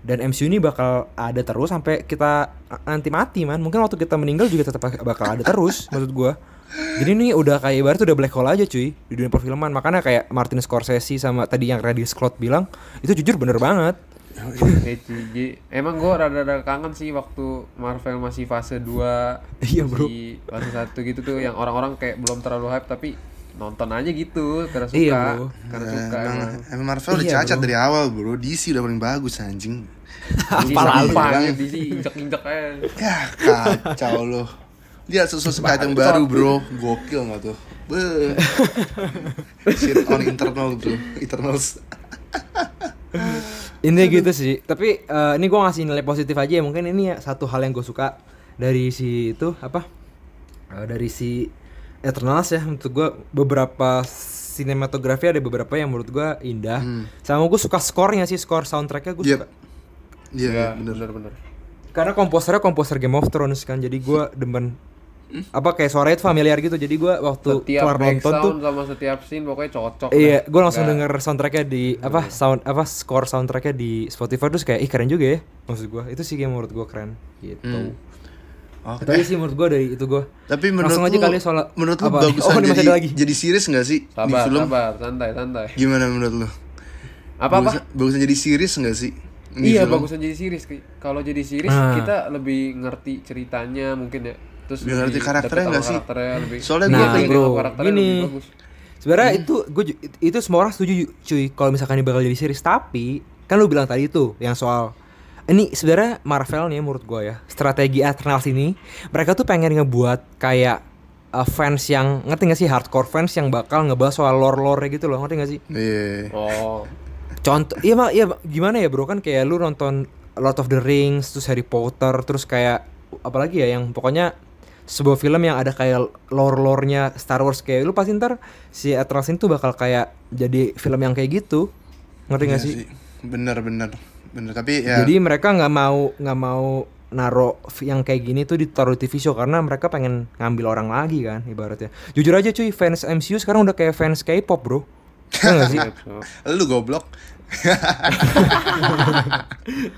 Dan MCU ini bakal ada terus sampai kita nanti mati man. Mungkin waktu kita meninggal juga tetap bakal ada terus maksud gua jadi ini udah kayak ibarat udah black hole aja cuy di dunia perfilman makanya kayak Martin Scorsese sama tadi yang Ridley Scott bilang itu jujur bener banget emang gue rada-rada kangen sih waktu Marvel masih fase 2 Iya, bro. Di fase 1 gitu tuh yang orang-orang kayak belum terlalu hype tapi nonton aja gitu karena suka. Iya, bro. Karena Nah, suka emang, Marvel udah Iya, cacat bro. dari awal bro DC udah paling bagus anjing sampah ya, di sini injek-injek aja. Ya kacau loh Lihat sesuatu item baru bro. Gokil gak tuh. Shit on internal bro. Eternals ini gitu sih. Tapi eh, ini gua ngasih nilai positif aja ya. Mungkin ini ya satu hal yang gue suka dari si itu apa? Eh, dari si Eternals ya. Menurut gua beberapa sinematografi ada beberapa yang menurut gua indah. Hmm. sama gue suka skornya sih. Skor soundtracknya gue Yep. suka. Iya, Iya, bener. bener-bener. Karena komposernya komposer Game of Thrones kan, jadi gua demen apa kayak suaranya itu familiar gitu. Jadi gua waktu Setiap kelar nonton tuh sama setiap scene pokoknya cocok. Iya, gue langsung Nggak- denger soundtracknya di apa sound apa score soundtracknya di Spotify terus kayak ih keren juga ya maksud gue itu sih yang menurut gue keren gitu. Hmm. Oke. Itu aja sih menurut gue dari itu gue. Tapi menurut langsung aja lu, kali soal menurut lu apa? bagusan Oh, jadi ada lagi. jadi series nggak sih di Sabar, film? sabar, santai, santai. Gimana menurut lu? Apa apa? Bagusan, bagusan jadi series nggak sih? di Iya, film? bagusan jadi series. Kalau jadi series Ah. kita lebih ngerti ceritanya mungkin ya. Terus Lebih ngerti karakternya nggak sih? Karakternya lebih. Soalnya Nah, gua Iya, bro, karakternya gini. lebih bagus. Sebenarnya Hmm. itu gue itu semua orang setuju cuy kalau misalkan ini bakal jadi series tapi kan lu bilang tadi tuh yang soal ini sebenarnya Marvel nih menurut gue ya strategi Eternals ini mereka tuh pengen ngebuat kayak uh, fans yang ngerti gak sih hardcore fans yang bakal ngebahas soal lore-lore gitu loh ngerti gak sih Iya. Oh. contoh iya mak iya gimana ya bro kan kayak lu nonton Lord of the Rings terus Harry Potter terus kayak apalagi ya yang pokoknya sebuah film yang ada kayak lore-lore-nya Star Wars kayak lu pasti ntar si ini tuh bakal kayak jadi film yang kayak gitu ngerti gak Iya sih? Bener bener bener. Tapi ya. Jadi mereka nggak mau nggak mau naro yang kayak gini tuh ditaruh di TV show karena mereka pengen ngambil orang lagi kan ibaratnya. Jujur aja cuy fans MCU sekarang udah kayak fans K-pop bro. Iya nggak sih? lu goblok.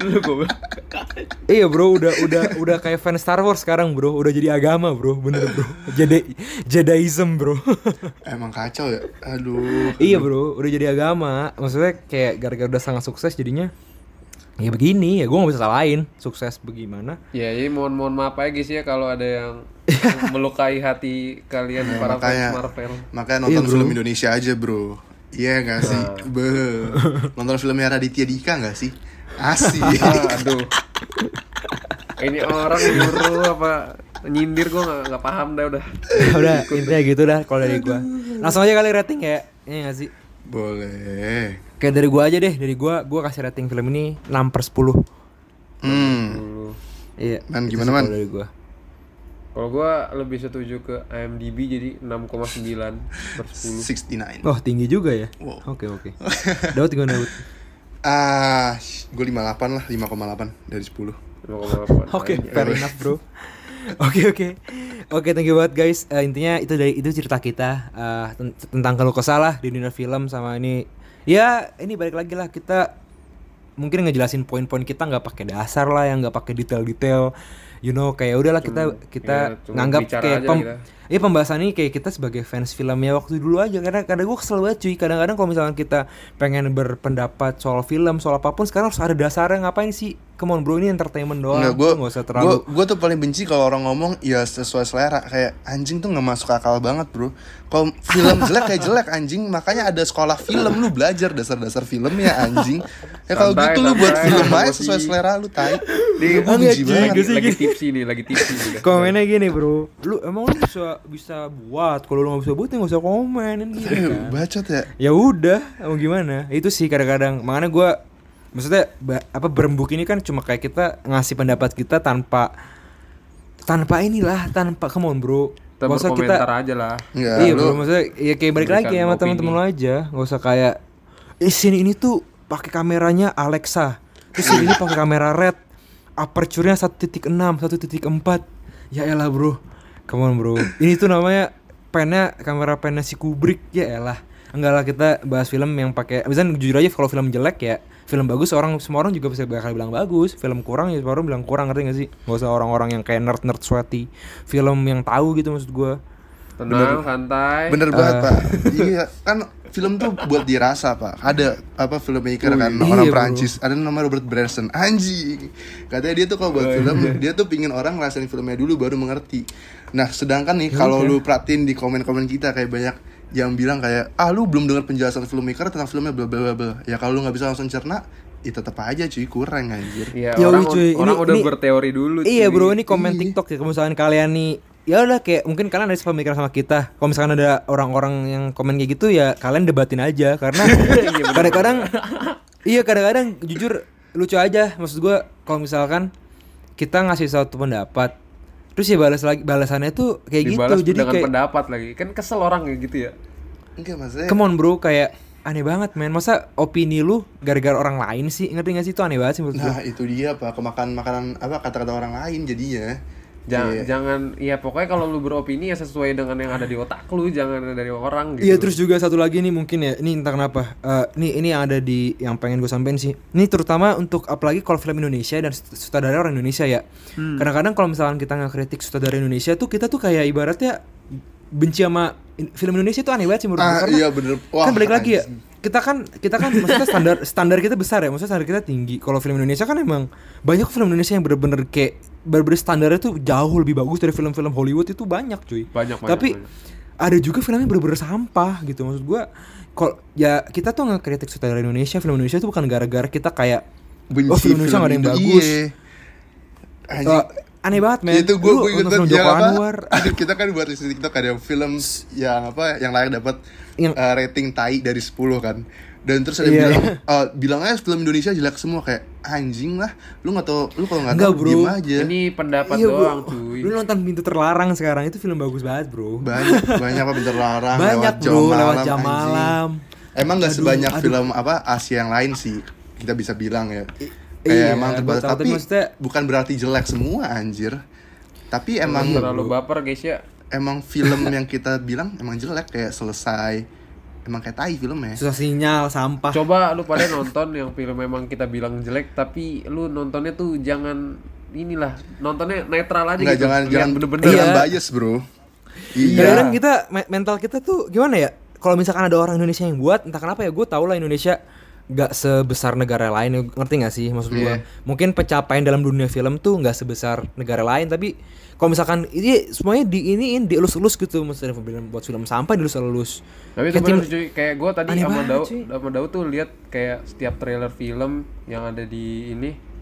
Lu gue Iya bro, udah udah udah kayak fans Star Wars sekarang bro, udah jadi agama bro, bener bro, Jedi Jediism bro. Emang kacau ya. Aduh. iya bro, udah jadi agama, maksudnya kayak gara-gara udah sangat sukses jadinya. Ya begini ya, gue gak bisa salahin sukses bagaimana. Ya, jadi mohon mohon maaf aja guys ya kalau ada yang melukai hati kalian Ya, para makanya- fans Marvel. Makanya nonton Iya, bro. film Indonesia aja, Bro. Iya gak sih? Beuh. Nonton filmnya Raditya Dika gak sih? Asik. Aduh. Ini orang nyuruh apa nyindir gue nggak nggak paham dah udah. udah intinya gitu dah kalau dari gue. Langsung aja kali rating ya, iya gak sih? Boleh. Kayak dari gue aja deh, dari gue, gue kasih rating film ini 6 per 10 Hmm. Iya. Man, gimana, Man? dari gue. Kalau gue lebih setuju ke IMDb jadi 6,9 per 10. 69. Oh tinggi juga ya. Wow. Oke oke. Daud gimana Daud? Ah, gue 58 lah, 5,8 dari 10. 5,8. Oke, Anjay. fair enough bro. Oke oke, oke thank you banget guys. Eh, intinya itu dari itu cerita kita eh, ten- tentang kalau kesah lah di dunia film sama ini. Ya ini balik lagi lah kita mungkin ngejelasin poin-poin kita nggak pakai dasar lah yang nggak pakai detail-detail. You know kayak udahlah kita kita ya, cuma nganggap kayak pem, kita. Iya pembahasan ini kayak kita sebagai fans filmnya waktu dulu aja. Karena kadang gue kesel banget cuy. Kadang-kadang kalau misalkan kita pengen berpendapat soal film soal apa pun sekarang harus ada dasarnya. Ngapain sih? Come on bro ini entertainment doang. Enggak, gue nggak usah terlalu gue tuh paling benci kalau orang ngomong ya sesuai selera. Kayak anjing tuh nggak masuk akal banget bro. Kalau film jelek kayak jelek anjing, makanya ada sekolah film. Lu belajar dasar-dasar filmnya anjing. Ya kalau Santai, gitu lu buat santai, film aja sesuai selera lu tai. Di- Gue benci banget. Gak lagi tipsi nih, lagi tipsi komennya gini bro. Lu emang lu bisa bisa buat. Kalau lu nggak bisa buat ya nggak usah komen kan gitu kan. Bacot ya. ya udah mau gimana? Itu sih kadang-kadang. Makanya gue maksudnya ba- apa berembuk ini kan cuma kayak kita ngasih pendapat kita tanpa tanpa inilah tanpa come on bro. Kita Nggak usah berkomentar aja lah. Iya lu bro maksudnya ya kayak balik lagi ya sama teman-teman lo aja. Nggak usah kayak eh sini ini tuh pakai kameranya Alexa. Terus sini ini pakai kamera red. Aperture-nya 1.6 1.4 ya elah bro come on bro ini tuh namanya pennya kamera pennya si Kubrick ya elah enggak lah kita bahas film yang pakai misalnya jujur aja kalau film jelek ya film bagus orang semua orang juga bisa bakal bilang bagus film kurang ya semua orang bilang kurang ngerti gak sih nggak usah orang-orang yang kayak nerd nerd sweaty film yang tahu gitu maksud gua Tenang, santai. Bener Eh. banget pak. Iya kan film tuh buat dirasa pak. Ada apa filmmaker kan Iya, orang bro. Prancis. Ada namanya Robert Bresson. Anjing. Katanya dia tuh kalau buat film dia tuh pingin orang ngerasain filmnya dulu baru mengerti. Nah sedangkan nih kalau lu perhatiin di komen-komen kita kayak banyak yang bilang kayak ah lu belum dengar penjelasan filmmaker tentang filmnya bla bla bla. Ya kalau lu nggak bisa langsung cerna, ya tetap aja cuy kurang anjir. Ya, Ya orang, udah, cuy. orang Ini- udah ini- berteori dulu. Iya cuy. bro ini komen TikTok ya kalau misalkan kalian nih ya udah kayak mungkin kalian ada sepemikiran sama kita kalau misalkan ada orang-orang yang komen kayak gitu ya kalian debatin aja karena kadang-kadang iya kadang-kadang jujur lucu aja maksud gua kalau misalkan kita ngasih satu pendapat terus ya balas lagi balasannya tuh kayak Dibalas gitu jadi dengan kayak pendapat lagi. Kan kesel orang kayak gitu ya. Enggak maksudnya. come on bro kayak aneh banget men masa opini lu gara-gara orang lain sih ngerti gak sih itu aneh banget sih menurut Nah gue itu dia pak kemakan makanan apa kata-kata orang lain jadinya. Jangan, Kayak- jangan ya pokoknya kalau lu beropini ya sesuai dengan yang ada di otak lu, jangan dari orang gitu. Iya terus juga satu lagi nih mungkin ya ini entah kenapa Eh, nih ini yang ada di yang pengen gue sampein sih ini terutama untuk apalagi kalau film Indonesia dan sut- sutradara orang Indonesia ya Hmm. kadang-kadang kalau misalkan kita ngekritik sutradara Indonesia tuh kita tuh kayak ibaratnya benci sama film Indonesia tuh aneh banget sih menurut gue Ah iya bener. kan balik lagi ya kita kan kita kan maksudnya standar standar kita besar ya maksudnya standar kita tinggi kalau film Indonesia kan emang banyak film Indonesia yang bener-bener kayak bener-bener standarnya tuh jauh lebih bagus dari film-film Hollywood itu banyak cuy. Banyak, banyak, tapi banyak. ada juga filmnya bener-bener sampah gitu. Maksud gua kalau ya kita tuh nggak kritik sutradara Indonesia. Film Indonesia tuh bukan gara-gara kita kayak Benci oh film Indonesia nggak ada yang bagus. Iya. Anjing. Eh, aneh banget men. itu gue gue film yang apa? Anwar. Kita kan buat di TikTok ada yang film yang apa yang layak dapat Yang- eh, rating tai dari 10 kan. Dan terus ada yang Iya, bilang eh, bilangnya film Indonesia jelek semua kayak anjing lah lu nggak tau lu kalau nggak tahu bro. diem aja Ini pendapat Iya, bro. doang, cuy. Lu nonton Pintu Terlarang sekarang itu film bagus banget, Bro. banyak banyak apa bentar larang Banyak, lewat jam bro, malam, lewat jam anjing. malam. emang nggak sebanyak aduh. film apa Asia yang lain sih kita bisa bilang ya kayak iya, emang terbatas tapi maksudnya- bukan berarti jelek semua anjir tapi emang terlalu baper guys ya. emang film yang kita bilang emang jelek kayak selesai emang kayak tai filmnya Susah sinyal, sampah. Coba lu pada nonton yang film memang kita bilang jelek tapi lu nontonnya tuh jangan inilah nontonnya netral aja Enggak gitu. jangan Lihat jangan bener-bener jangan Iya. bias bro iya Kadang-kadang kita me- mental kita tuh gimana ya? Kalau misalkan ada orang Indonesia yang buat, entah kenapa ya gue tau lah Indonesia nggak sebesar negara lain, ngerti gak sih maksud gue? Iya. Mungkin pencapaian dalam dunia film tuh nggak sebesar negara lain, tapi kalau misalkan ini semuanya di iniin dielus-elus gitu, maksudnya film buat film sampah dielus-elus. Tapi Kayak tim- cuy, kayak gue tadi sama banget, Dau, cuy. sama Dau tuh lihat kayak setiap trailer film yang ada di ini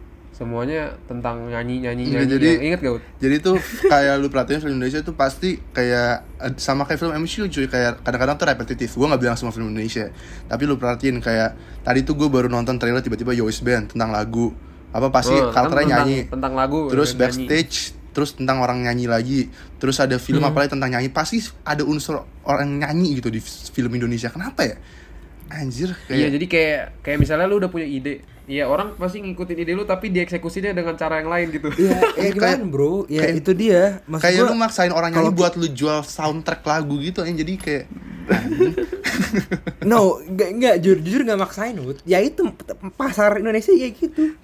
semuanya tentang nyanyi nyanyi Enggak, nyanyi. jadi- Ingat gak? Ut? jadi tuh kayak lu perhatiin film Indonesia tuh pasti kayak eh, sama kayak film MCU cuy kayak kadang-kadang tuh repetitif gue nggak bilang semua film Indonesia tapi lu perhatiin kayak tadi tuh gue baru nonton trailer tiba-tiba Yois Band tentang lagu apa pasti Oh, kan karakternya tentang- nyanyi tentang lagu, terus nyanyi. backstage terus tentang orang nyanyi lagi terus ada film Hmm. apalagi tentang nyanyi pasti ada unsur orang nyanyi gitu di film Indonesia kenapa ya anjir Iya, kayak jadi kayak kayak misalnya lu udah punya ide. Iya, orang pasti ngikutin ide lu tapi dieksekusinya dengan cara yang lain gitu. Iya, ya gimana Kayak- bro? Ya kayak- itu dia. Maksud kayak gua, lu maksain orang nyanyi buat lu jual soundtrack lagu gitu yang jadi kayak No, enggak enggak jujur jujur enggak maksain, Wut. Ya itu pasar Indonesia ya gitu.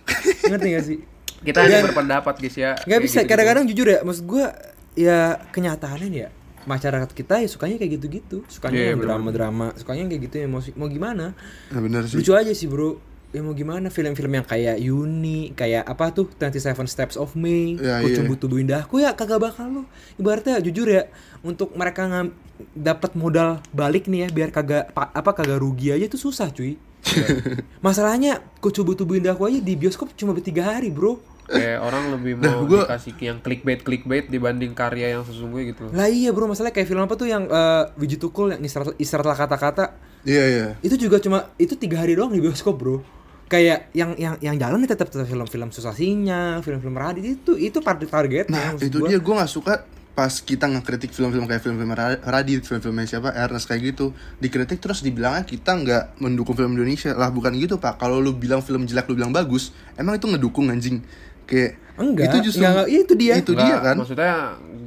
Ngerti gak sih? Kita hanya berpendapat guys ya. Nggak bisa, kadang-kadang jujur ya, maksud gua ya kenyataannya ya masyarakat kita ya sukanya kayak gitu-gitu, sukanya Iya, yang bener. drama-drama, sukanya kayak gitu ya mau mau gimana? nah, bener sih Lucu aja sih, Bro. Ya mau gimana film-film yang kayak Yuni, kayak apa tuh 27 Steps of Me, Ya, Ku iya. Cumbu Tubuh Indahku ya kagak bakal lu. Ibaratnya jujur ya, untuk mereka ngam dapat modal balik nih ya biar kagak pa- apa kagak rugi aja itu susah, cuy. Masalahnya Ku Cumbu Tubuh Indahku aja di bioskop cuma bertiga hari, Bro. Kayak orang lebih mau Nah, gua- dikasih yang clickbait clickbait dibanding karya yang sesungguhnya gitu loh. Lah iya bro, masalahnya kayak film apa tuh yang uh, Wiji Tukul yang istirahat, istirahatlah kata-kata iya iya itu juga cuma itu tiga hari doang di bioskop bro. Kayak yang yang yang jalan nih tetap tetap film-film susah sinyal, film-film Radit itu itu target targetnya. nah maksud itu gua. dia gue nggak suka pas kita ngekritik film-film kayak film-film Ra- Radit, film-filmnya siapa Ernest kayak gitu, dikritik terus dibilangnya kita nggak mendukung film Indonesia lah bukan gitu pak. Kalau lu bilang film jelek lu bilang bagus, emang itu ngedukung anjing. Kayak Enggak, itu justru enggak, enggak, itu dia. Itu dia Nggak, kan. Maksudnya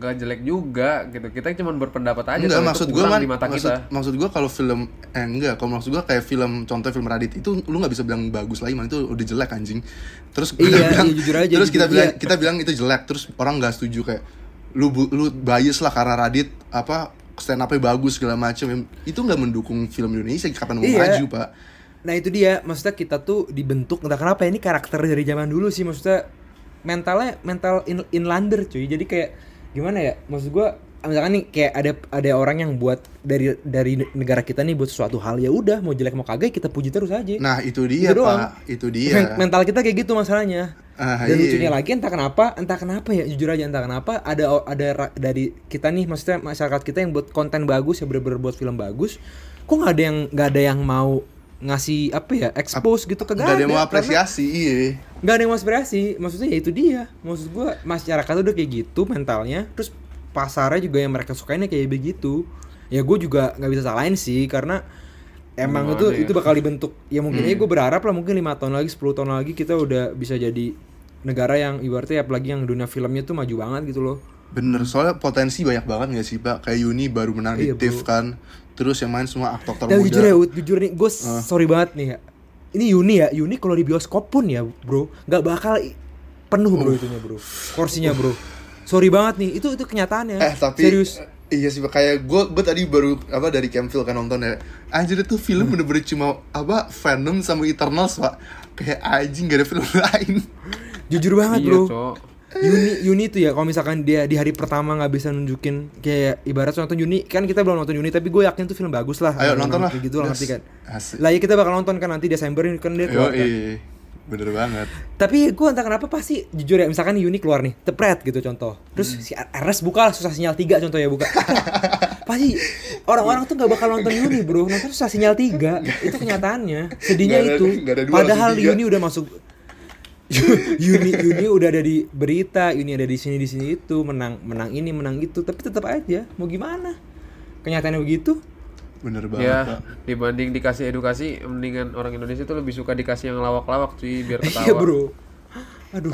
nggak jelek juga gitu. Kita cuma berpendapat aja. Enggak kalau maksud gue di mata maksud, kita. maksud gue kalau film eh enggak kalau maksud gue kayak film contoh film Radit itu lu nggak bisa bilang bagus lagi man itu udah jelek anjing terus kita Iya, bilang iya, jujur aja, terus kita bilang iya. kita bilang itu jelek terus orang nggak setuju kayak lu lu bias lah karena Radit apa stand up-nya bagus segala macam itu nggak mendukung film Indonesia kapan mau Iya. maju pak Nah itu dia, maksudnya kita tuh dibentuk entah kenapa ya, ini karakter dari zaman dulu sih maksudnya mentalnya mental in, inlander cuy. Jadi kayak gimana ya? Maksud gua misalkan nih kayak ada ada orang yang buat dari dari negara kita nih buat sesuatu hal ya udah mau jelek mau kagak kita puji terus aja. nah itu dia Gitu doang. pak itu dia Men- mental kita kayak gitu masalahnya. Ah, Dan iya. lucunya lagi entah kenapa, entah kenapa ya jujur aja entah kenapa ada ada dari kita nih maksudnya masyarakat kita yang buat konten bagus ya bener-bener buat film bagus, kok nggak ada yang nggak ada yang mau ngasih apa ya expose gitu ke nggak ada yang mau apresiasi iya. nggak ada yang mau apresiasi. Maksudnya ya itu dia. Maksud gua masyarakat udah kayak gitu mentalnya terus pasarnya juga yang mereka sukainnya kayak begitu. Ya gue juga nggak bisa salahin sih karena emang Gimana itu ya? itu bakal dibentuk. Ya mungkin Hmm. ya gue berharap lah mungkin lima tahun lagi 10 tahun lagi kita udah bisa jadi negara yang ibaratnya apalagi yang dunia filmnya tuh maju banget gitu loh. Bener, soalnya potensi banyak banget gak sih pak? Kayak Yuni baru menang Iya, di TIFF kan Terus yang main semua aktor Dan termuda jujur ya, jujur nih, gue Ah. sorry banget nih ya. Ini Yuni ya, Yuni kalau di bioskop pun ya, bro, nggak bakal penuh bro itunya bro, kursinya bro. Sorry banget nih, itu itu kenyataannya. Eh tapi serius. Iya sih kayak gue gue tadi baru apa dari Campville kan nonton ya Anjir itu film Hmm. bener-bener cuma apa Venom sama Eternals pak Kayak anjing gak ada film lain Jujur banget Iya, bro. Cok. Yuni Yuni tuh ya kalau misalkan dia di hari pertama nggak bisa nunjukin kayak ibarat nonton Yuni kan kita belum nonton Yuni tapi gue yakin tuh film bagus lah Ayo nonton lah gitu lah Yes. ngerti kan Asik lah ya kita bakal nonton kan nanti Desember ini kan dia keluar kan. Yoi, bener banget Tapi gue entah kenapa pasti jujur ya misalkan Yuni keluar nih, tepret gitu contoh. Terus Hmm. si RS buka lah susah sinyal 3 contoh ya buka. pasti orang-orang tuh nggak bakal nonton Yuni bro, nonton susah sinyal 3 itu kenyataannya. Sedihnya ada- itu. nggak ada dua, Padahal tiga. Yuni udah masuk Yuni Yuni udah ada di berita, Yuni ada di sini di sini itu menang menang ini menang itu, tapi tetap aja mau gimana? Kenyataannya begitu. Bener banget Ya, pak dibanding dikasih edukasi, mendingan orang Indonesia tuh lebih suka dikasih yang lawak-lawak cuy, biar ketawa. Iya bro. Aduh.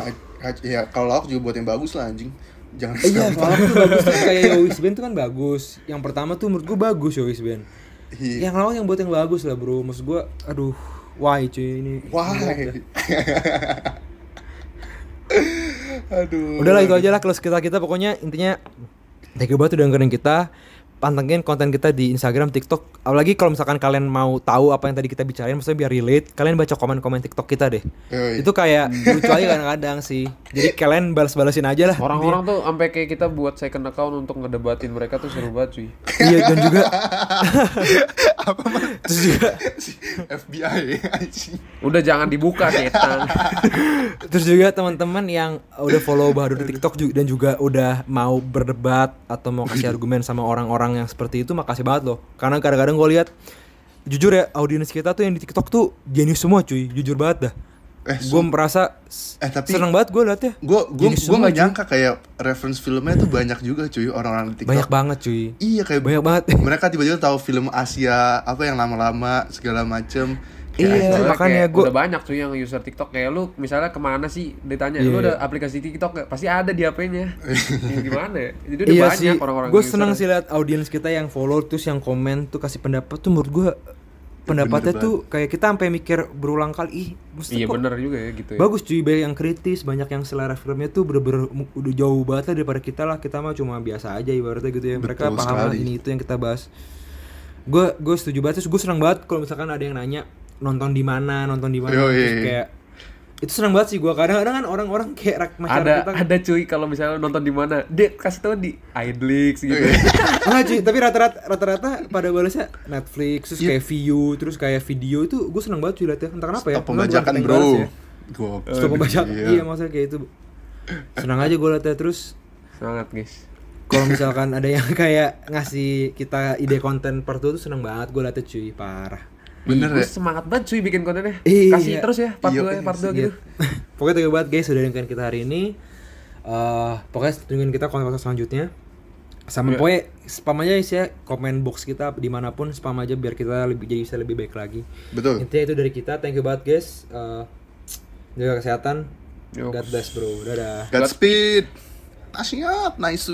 Ya kalau aku juga buat yang bagus lah anjing Jangan Iya, kalau tuh bagus tuh kayak Yowis Band tuh kan bagus. Yang pertama tuh menurut gua bagus Yowis Band. Iya. Yang lawan yang buat yang bagus lah bro. Maksud gua, aduh, why cuy ini. Why? Aduh. Udah lah itu aja lah kalau kita kita pokoknya intinya thank you banget udah dengerin kita. Pantengin konten kita di Instagram, TikTok. Apalagi kalau misalkan kalian mau tahu apa yang tadi kita bicarain, maksudnya biar relate, kalian baca komen-komen TikTok kita deh. Yoi. Itu kayak lucu aja kadang-kadang sih. Jadi kalian balas-balasin aja lah. Orang-orang tuh sampai kayak kita buat second account untuk ngedebatin mereka tuh seru banget cuy. iya dan juga apa mah? terus juga FBI anjing. Udah jangan dibuka setan. Terus juga teman-teman yang udah follow Bahadur di TikTok juga, dan juga udah mau berdebat atau mau kasih argumen sama orang-orang yang seperti itu, makasih banget loh. Karena kadang-kadang gue lihat jujur ya audiens kita tuh yang di TikTok tuh jenius semua cuy, jujur banget dah. Eh, gue merasa Eh, tapi- seneng banget gue liatnya. gue gue gue nggak cuy. nyangka kayak reference filmnya tuh banyak juga cuy orang-orang di TikTok. Banyak banget cuy. Iya kayak Banyak banget. mereka tiba-tiba tahu film Asia apa yang lama-lama segala macem. Iya, Soalnya makanya gua- udah banyak tuh yang user TikTok kayak lu misalnya ke mana sih ditanya Iya. lu ada aplikasi TikTok gak? Pasti ada di HP-nya. Ya, gimana ya? Jadi udah Iya banyak sih, orang-orang gue seneng sih liat audiens kita yang follow terus yang komen tuh kasih pendapat tuh menurut gue pendapatnya Bener tuh kayak kita sampai mikir berulang kali ih mesti Iya kok bener juga ya gitu ya. Bagus cuy, banyak yang kritis, banyak yang selera filmnya tuh bener-bener udah jauh banget lah daripada kita lah. Kita mah cuma biasa aja ibaratnya gitu ya. Mereka Betul paham sekali. ini itu yang kita bahas. Gue gue setuju banget terus gue senang banget kalau misalkan ada yang nanya nonton di mana, nonton di mana terus kayak itu senang banget sih gue kadang-kadang kan orang-orang kayak rak- masyarakat ada kita ada cuy kalau misalnya nonton di mana dia kasih tahu di Idlix gitu Enggak cuy, tapi rata-rata rata-rata pada balasnya Netflix, terus Iya. kayak view, terus kayak video itu gue seneng banget cuy liatnya. Entah kenapa ya. Stop pembajakan bro. ya. Gua- Stop pembajakan. Iya. Iya, maksudnya kayak itu. Senang aja gue liatnya terus semangat guys kalau misalkan ada yang kayak ngasih kita ide konten part 2 tuh seneng banget gue liatnya cuy, parah. Bener Ih, ya? semangat banget cuy bikin kontennya Iya. kasih terus ya part Iya, 2 ya part 2 gitu Gitu. pokoknya thank you banget guys sudah dengerin kita hari ini. Eh pokoknya tungguin kita konten selanjutnya. Sama Iya. pokoknya spam aja sih ya komen box kita di mana pun spam aja biar kita lebih jadi bisa lebih baik lagi. Betul. Intinya itu dari kita. Thank you banget guys. Eh, jaga kesehatan. Yoks. God bless bro. Dadah. Godspeed. Nasihat, nice.